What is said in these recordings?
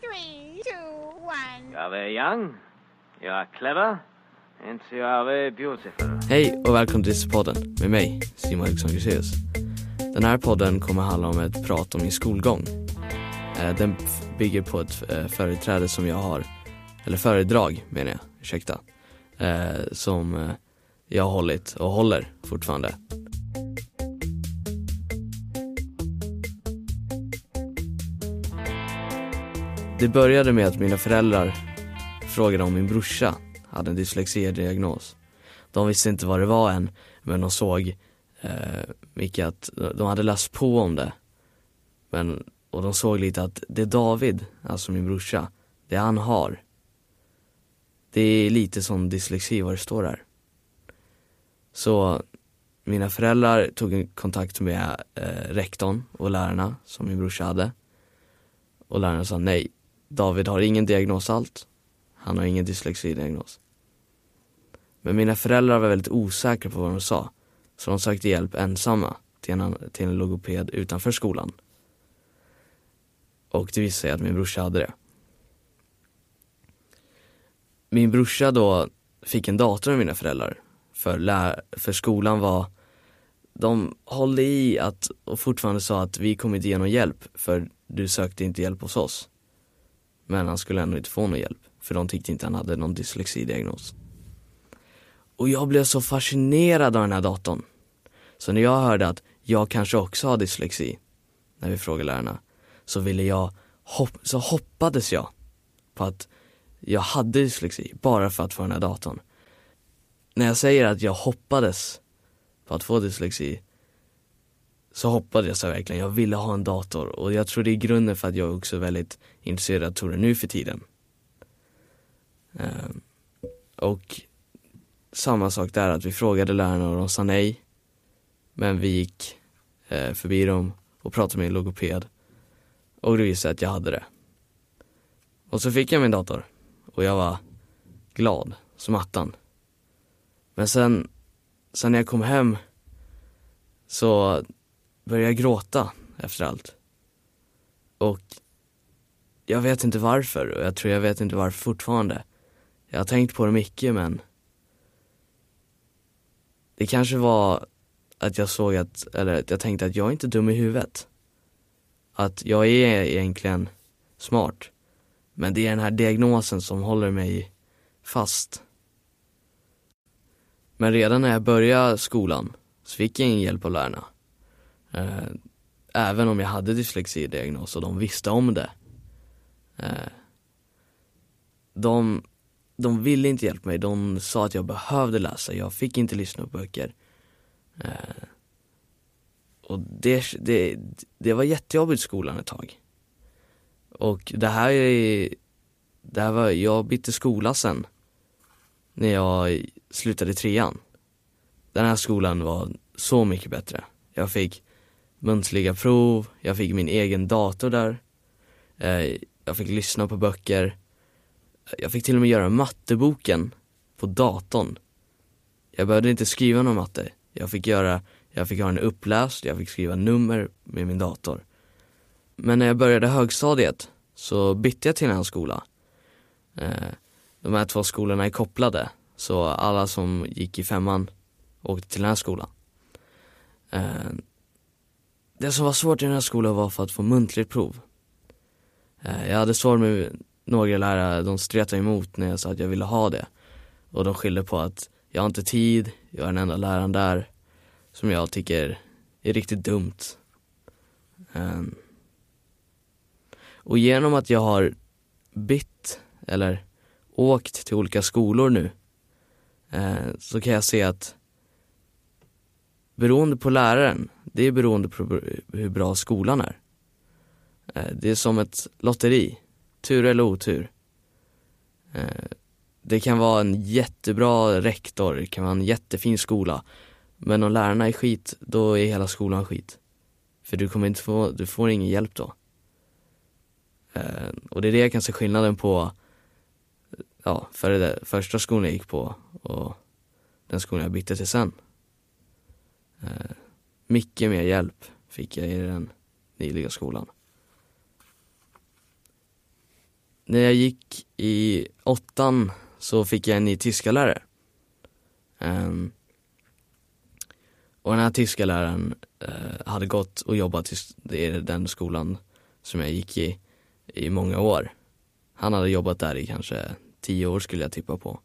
three, two, one. Jag är young, jag är clever, inte jag är beautiful. Hej och välkommen till Disneypodden med mig, Simon Eriksson Gruséus. Den här podden kommer handla om ett prat om min skolgång. Eh, Den bygger på ett eh, företräde som jag har, eller föredrag menar jag, ursäkta, eh, som jag har hållit och håller fortfarande. Det började med att mina föräldrar frågade om min brorsa hade en dyslexidiagnos. De visste inte vad det var än, men de såg eh, mycket att de hade läst på om det. Men, och de såg lite att det David, alltså min brorsa, det han har, det är lite som dyslexi vad det står där. Så mina föräldrar tog en kontakt med eh, rektorn och lärarna som min brorsa hade. Och lärarna sa nej, David har ingen diagnos alls. Han har ingen dyslexidiagnos. Men mina föräldrar var väldigt osäkra på vad de sa. Så de sökte hjälp ensamma till en, till en logoped utanför skolan. Och det visade sig att min brorsa hade det. Min brorsa då fick en dator med mina föräldrar. För, lär, för skolan var, de hållde i att, och fortfarande sa att vi kommer inte ge någon hjälp för du sökte inte hjälp hos oss. Men han skulle ändå inte få någon hjälp, för de tyckte inte han hade någon dyslexidiagnos. Och jag blev så fascinerad av den här datorn. Så när jag hörde att jag kanske också har dyslexi, när vi frågade lärarna, så ville jag, hopp, så hoppades jag på att jag hade dyslexi, bara för att få den här datorn. När jag säger att jag hoppades på att få dyslexi, så hoppades jag verkligen, jag ville ha en dator och jag tror det är grunden för att jag också är väldigt intresserad av datorer nu för tiden. Ehm, och samma sak där, att vi frågade lärarna och de sa nej. Men vi gick eh, förbi dem och pratade med en logoped. Och det visade sig att jag hade det. Och så fick jag min dator. Och jag var glad som attan. Men sen, sen när jag kom hem så började gråta efter allt. Och jag vet inte varför och jag tror jag vet inte varför fortfarande. Jag har tänkt på det mycket men det kanske var att jag såg att, eller att jag tänkte att jag är inte dum i huvudet. Att jag är egentligen smart. Men det är den här diagnosen som håller mig fast. Men redan när jag började skolan så fick jag ingen hjälp av lärarna. Eh, Även om jag hade dyslexidiagnos och de visste om det. Eh, De, de ville inte hjälpa mig, de sa att jag behövde läsa, jag fick inte lyssna på böcker. Eh, Och det, det, det var jättejobbigt i skolan ett tag. Och det här är, det här var, jag bytte skola sen. När jag slutade trean. Den här skolan var så mycket bättre. Jag fick muntliga prov, jag fick min egen dator där. Eh, Jag fick lyssna på böcker. Jag fick till och med göra matteboken på datorn. Jag behövde inte skriva någon matte. Jag fick göra, jag fick ha den uppläst, jag fick skriva nummer med min dator. Men när jag började högstadiet så bytte jag till en skola. Eh, De här två skolorna är kopplade, så alla som gick i femman åkte till den här skolan. Eh, det som var svårt i den här skolan var för att få muntligt prov. Eh, jag hade svårt med några lärare, de stretade emot när jag sa att jag ville ha det. Och de skyllde på att jag har inte tid, jag är den enda läraren där. Som jag tycker är riktigt dumt. Ehm. Och genom att jag har bytt, eller åkt till olika skolor nu, eh, så kan jag se att beroende på läraren, det är beroende på hur bra skolan är. Eh, det är som ett lotteri, tur eller otur. Eh, det kan vara en jättebra rektor, det kan vara en jättefin skola. Men om lärarna är skit, då är hela skolan skit. För du kommer inte få, du får ingen hjälp då. Eh, och det är det jag kan se skillnaden på, ja, för det första skolan jag gick på och den skolan jag bytte till sen. Eh, Mycket mer hjälp fick jag i den nyliga skolan. när jag gick i åttan så fick jag en ny tyska lärare. Um, och den här tyska läraren uh, hade gått och jobbat i den skolan som jag gick i i många år. Han hade jobbat där i kanske tio år skulle jag tippa på.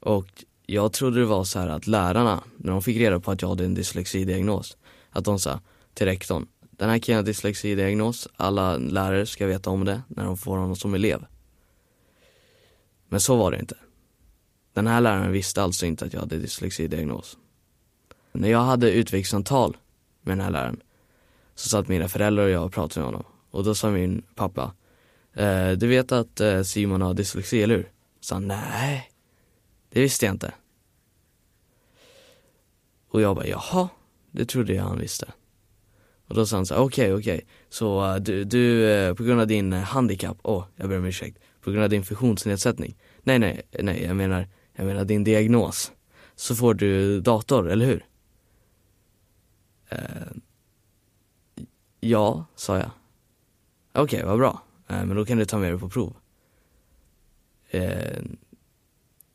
Och jag trodde det var så här att lärarna, när de fick reda på att jag hade en dyslexidiagnos, att de sa till rektorn, den här killen har dyslexidiagnos, alla lärare ska veta om det när de får honom som elev. Men så var det inte. Den här läraren visste alltså inte att jag hade dyslexidiagnos. När jag hade utvecklingssamtal med den här läraren så satt mina föräldrar och jag och pratade med honom. Och då sa min pappa, eh, du vet att eh, Simon har dyslexi, eller hur? Så han, nej, det visste jag inte. Och jag bara, jaha, det trodde jag han visste. Och då sa han så okej, okay, okej, okay. så uh, du, du uh, på grund av din eh, uh, handikapp, åh, oh, jag ber om ursäkt, på grund av din funktionsnedsättning, nej, nej, nej, jag menar, jag menar din diagnos, så får du dator, eller hur? ja, sa jag. Okej, okay, vad bra, men då kan du ta med det på prov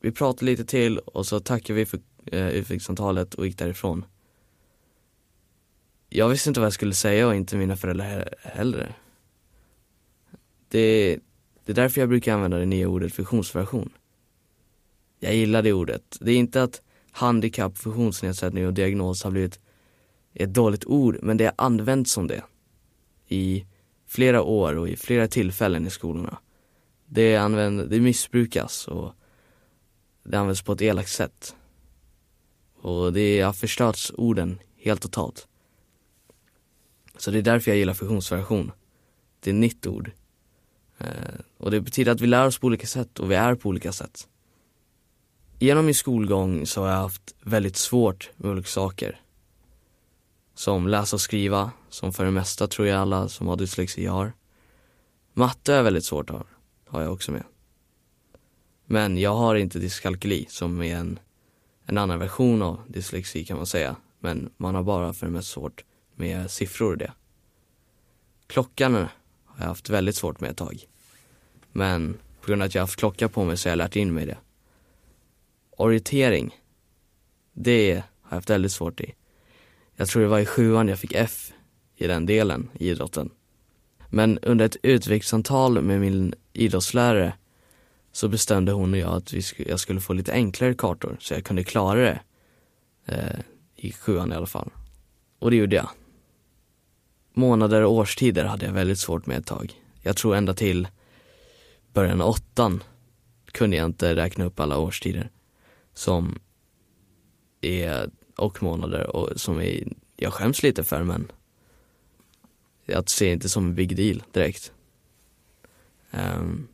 vi pratade lite till och så tackade vi för eh, utvecklingssamtalet och gick därifrån jag visste inte vad jag skulle säga och inte mina föräldrar heller. Det, det är därför jag brukar använda det nya ordet funktionsvariation. Jag gillar det ordet. Det är inte att handikapp, funktionsnedsättning och diagnos har blivit ett dåligt ord, men det har använts som det. I flera år och i flera tillfällen i skolorna. Det, använder, det missbrukas och det används på ett elakt sätt. Och det har förstörts orden helt totalt. Så det är därför jag gillar funktionsvariation. Det är ett nytt ord. Eh, och det betyder att vi lär oss på olika sätt och vi är på olika sätt. Genom min skolgång så har jag haft väldigt svårt med olika saker. Som läsa och skriva, som för det mesta tror jag alla som har dyslexi har. Matte är väldigt svårt har, har jag också med. Men jag har inte dyskalkyli som är en, en annan version av dyslexi kan man säga. Men man har bara för det mesta svårt med siffror och det. Klockan har jag haft väldigt svårt med ett tag. Men på grund av att jag har haft klocka på mig så har jag lärt in mig det. Orientering, det har jag haft väldigt svårt i. Jag tror det var i sjuan jag fick F i den delen i idrotten. Men under ett utvecklingssamtal med min idrottslärare så bestämde hon och jag att vi sk jag skulle få lite enklare kartor så jag kunde klara det. Eh, I sjuan i alla fall. Och det gjorde jag månader och årstider hade jag väldigt svårt med ett tag. Jag tror ända till början av åttan kunde jag inte räkna upp alla årstider som är, och månader och som är, jag skäms lite för men jag ser inte som en big deal direkt. Um,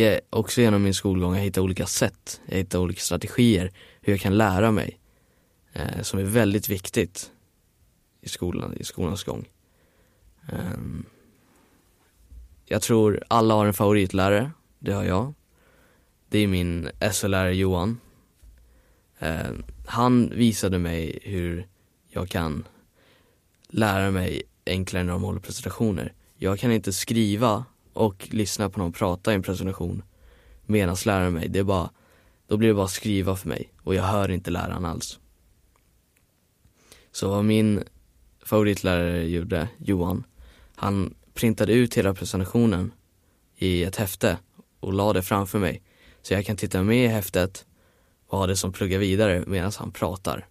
Eh, också genom min skolgång, jag hittar olika sätt, jag hittar olika strategier hur jag kan lära mig. Eh, som är väldigt viktigt i skolan, i skolans gång. Um, jag tror alla har en favoritlärare, det har jag. Det är min SO-lärare Johan. Eh, han visade mig hur jag kan lära mig enklare när de håller presentationer. Jag kan inte skriva och lyssna på någon prata i en presentation medan läraren mig. Det är bara, då blir det bara skriva för mig och jag hör inte läraren alls. Så vad min favoritlärare gjorde, Johan, han printade ut hela presentationen i ett häfte och la det framför mig. Så jag kan titta med i häftet och ha det som pluggar vidare medan han pratar.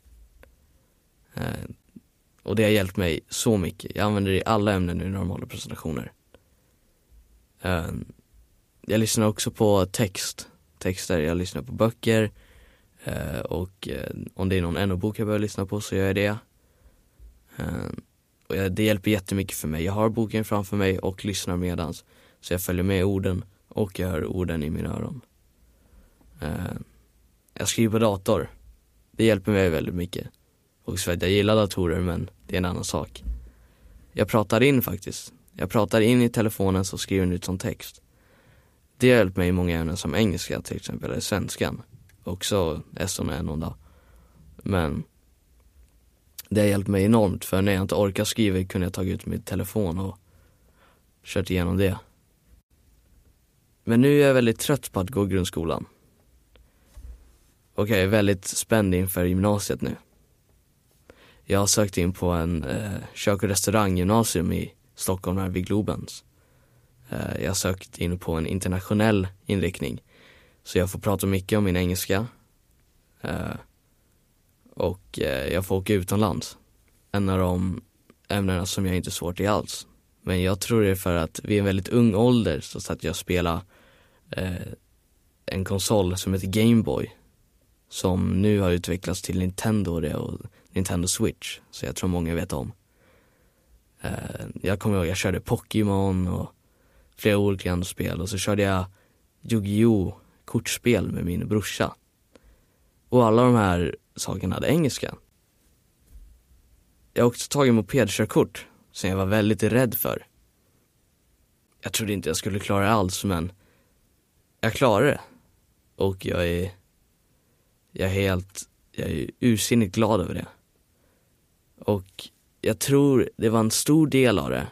Eh, och det har hjälpt mig så mycket. Jag använder det i alla ämnen nu när de håller presentationer. Eh, jag lyssnar också på text, texter, jag lyssnar på böcker ehm, eh, och om det är någon NO-bok jag behöver lyssna på så gör jag det. Eh, och det hjälper jättemycket för mig. Jag har boken framför mig och lyssnar medans. Så jag följer med orden och jag hör orden i mina öron. Eh, jag skriver på dator. Det hjälper mig väldigt mycket. Och så jag gillar datorer men det är en annan sak. Jag pratar in faktiskt. Jag pratar in i telefonen så skriver den ut som text. Det har hjälpt mig i många ämnen som engelska till exempel, eller svenskan. Också SO och NO då. Men det har hjälpt mig enormt för när jag inte orkar skriva kunde jag tagit ut min telefon och kört igenom det. Men nu är jag väldigt trött på att gå grundskolan. Och jag är väldigt spänd inför gymnasiet nu. Jag har sökt in på en eh, kök och restauranggymnasium i Stockholm här vid Globens. Eh, jag har sökt in på en internationell inriktning. Så jag får prata mycket om min engelska. Eh, och eh, jag får åka utomlands. En av de ämnena som jag inte är svårt i alls. Men jag tror det är för att vid en väldigt ung ålder så satt jag och spelade en konsol som heter Gameboy. Som nu har utvecklats till Nintendo och Nintendo Switch. Så jag tror många vet om. Eh, jag kommer ihåg, jag körde Pokémon och flera olika andra spel och så körde jag Yu-Gi-Oh kortspel med min brorsa. Och alla de här sakerna hade engelska. Jag har också tagit mopedkörkort som jag var väldigt rädd för. Jag trodde inte jag skulle klara det alls men jag klarade det. Och jag är, jag är helt, jag är ursinnigt glad över det. Och jag tror det var en stor del av det,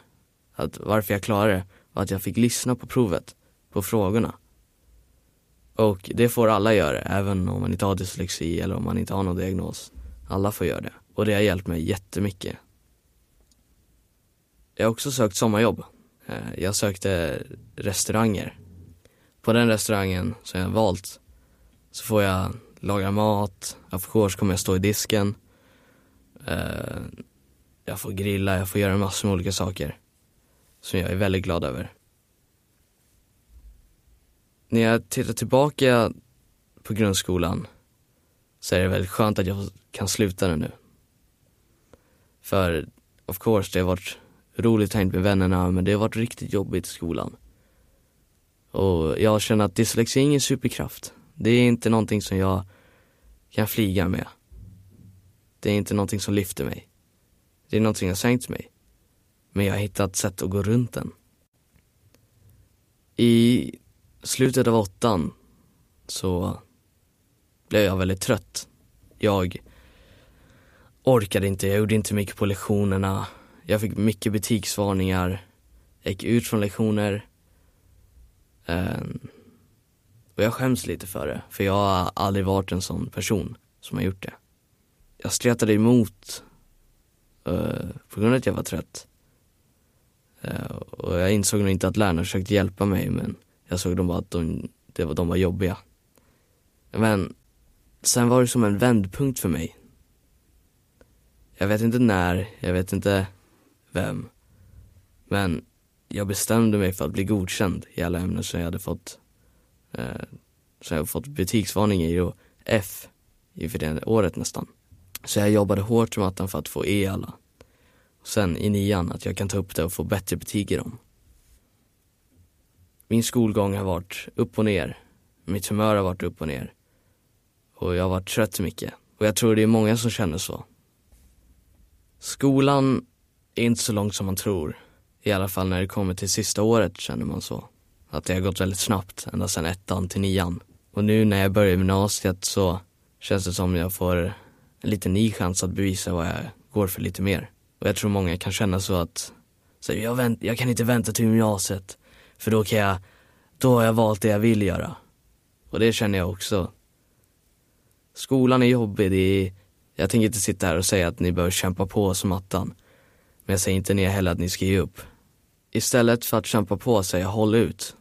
att varför jag klarade det, var att jag fick lyssna på provet, på frågorna. Och det får alla göra, även om man inte har dyslexi eller om man inte har någon diagnos. Alla får göra det. Och det har hjälpt mig jättemycket. Jag har också sökt sommarjobb. Eh, jag sökte restauranger. På den restaurangen som jag valt så får jag laga mat, of course kommer jag stå i disken. Eh, jag får grilla, jag får göra massor med olika saker. Som jag är väldigt glad över. När jag tittar tillbaka på grundskolan så är det väldigt skönt att jag kan sluta den nu. För of course, det har varit roligt hängt med vännerna men det har varit riktigt jobbigt i skolan. Och jag känner att dyslexi är ingen superkraft. Det är inte någonting som jag kan flyga med. Det är inte någonting som lyfter mig. Det är någonting jag har sänkt mig. Men jag har hittat sätt att gå runt den. I slutet av åttan så blev jag väldigt trött. Jag orkade inte, jag gjorde inte mycket på lektionerna. Jag fick mycket butiksvarningar. Jag gick ut från lektioner. Um, och jag skäms lite för det, för jag har aldrig varit en sån person som har gjort det. Jag stretade emot Eh, på grund av att jag var trött. Eh, och jag insåg nog inte att lärarna försökte hjälpa mig men jag såg dem bara att de, det var, de var jobbiga. Men sen var det som en vändpunkt för mig. Jag vet inte när, jag vet inte vem. Men jag bestämde mig för att bli godkänd i alla ämnen som jag hade fått, eh, som jag fått betygsvarning i och F inför det året nästan. Så jag jobbade hårt med mattan för att få E alla. Och sen i nian att jag kan ta upp det och få bättre betyg i dem. Min skolgång har varit upp och ner. Mitt humör har varit upp och ner. Och jag har varit trött mycket. Och jag tror det är många som känner så. Skolan är inte så långt som man tror. I alla fall när det kommer till sista året känner man så. Att det har gått väldigt snabbt, ända sedan ettan till nian. Och nu när jag börjar gymnasiet så känns det som jag får en liten ny chans att bevisa vad jag går för lite mer. Och jag tror många kan känna så att, så jag, vänt, jag kan inte vänta till gymnasiet. För då kan jag, då har jag valt det jag vill göra. Och det känner jag också. Skolan är jobbig, det är, jag tänker inte sitta här och säga att ni behöver kämpa på som attan. Men jag säger inte ner heller att ni ska ge upp. Istället för att kämpa på säger jag håll ut.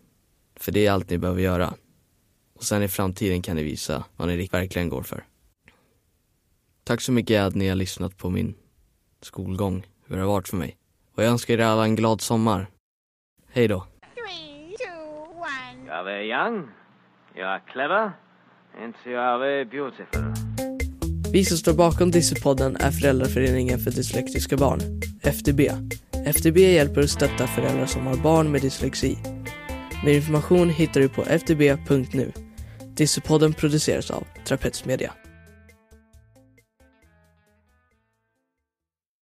För det är allt ni behöver göra. Och sen i framtiden kan ni visa vad ni verkligen går för. Tack så mycket att ni har lyssnat på min skolgång, hur det har varit för mig. Och jag önskar er alla en glad sommar. Hej då. Three, two, one. You are very young, you are clever, and you are very beautiful. Vi som står bakom Dyslexpodden är Föräldraföreningen för dyslektiska barn, FDB. FDB hjälper och stöttar föräldrar som har barn med dyslexi. Mer information hittar du på fdb.nu. Dyslexpodden produceras av Trapets Media.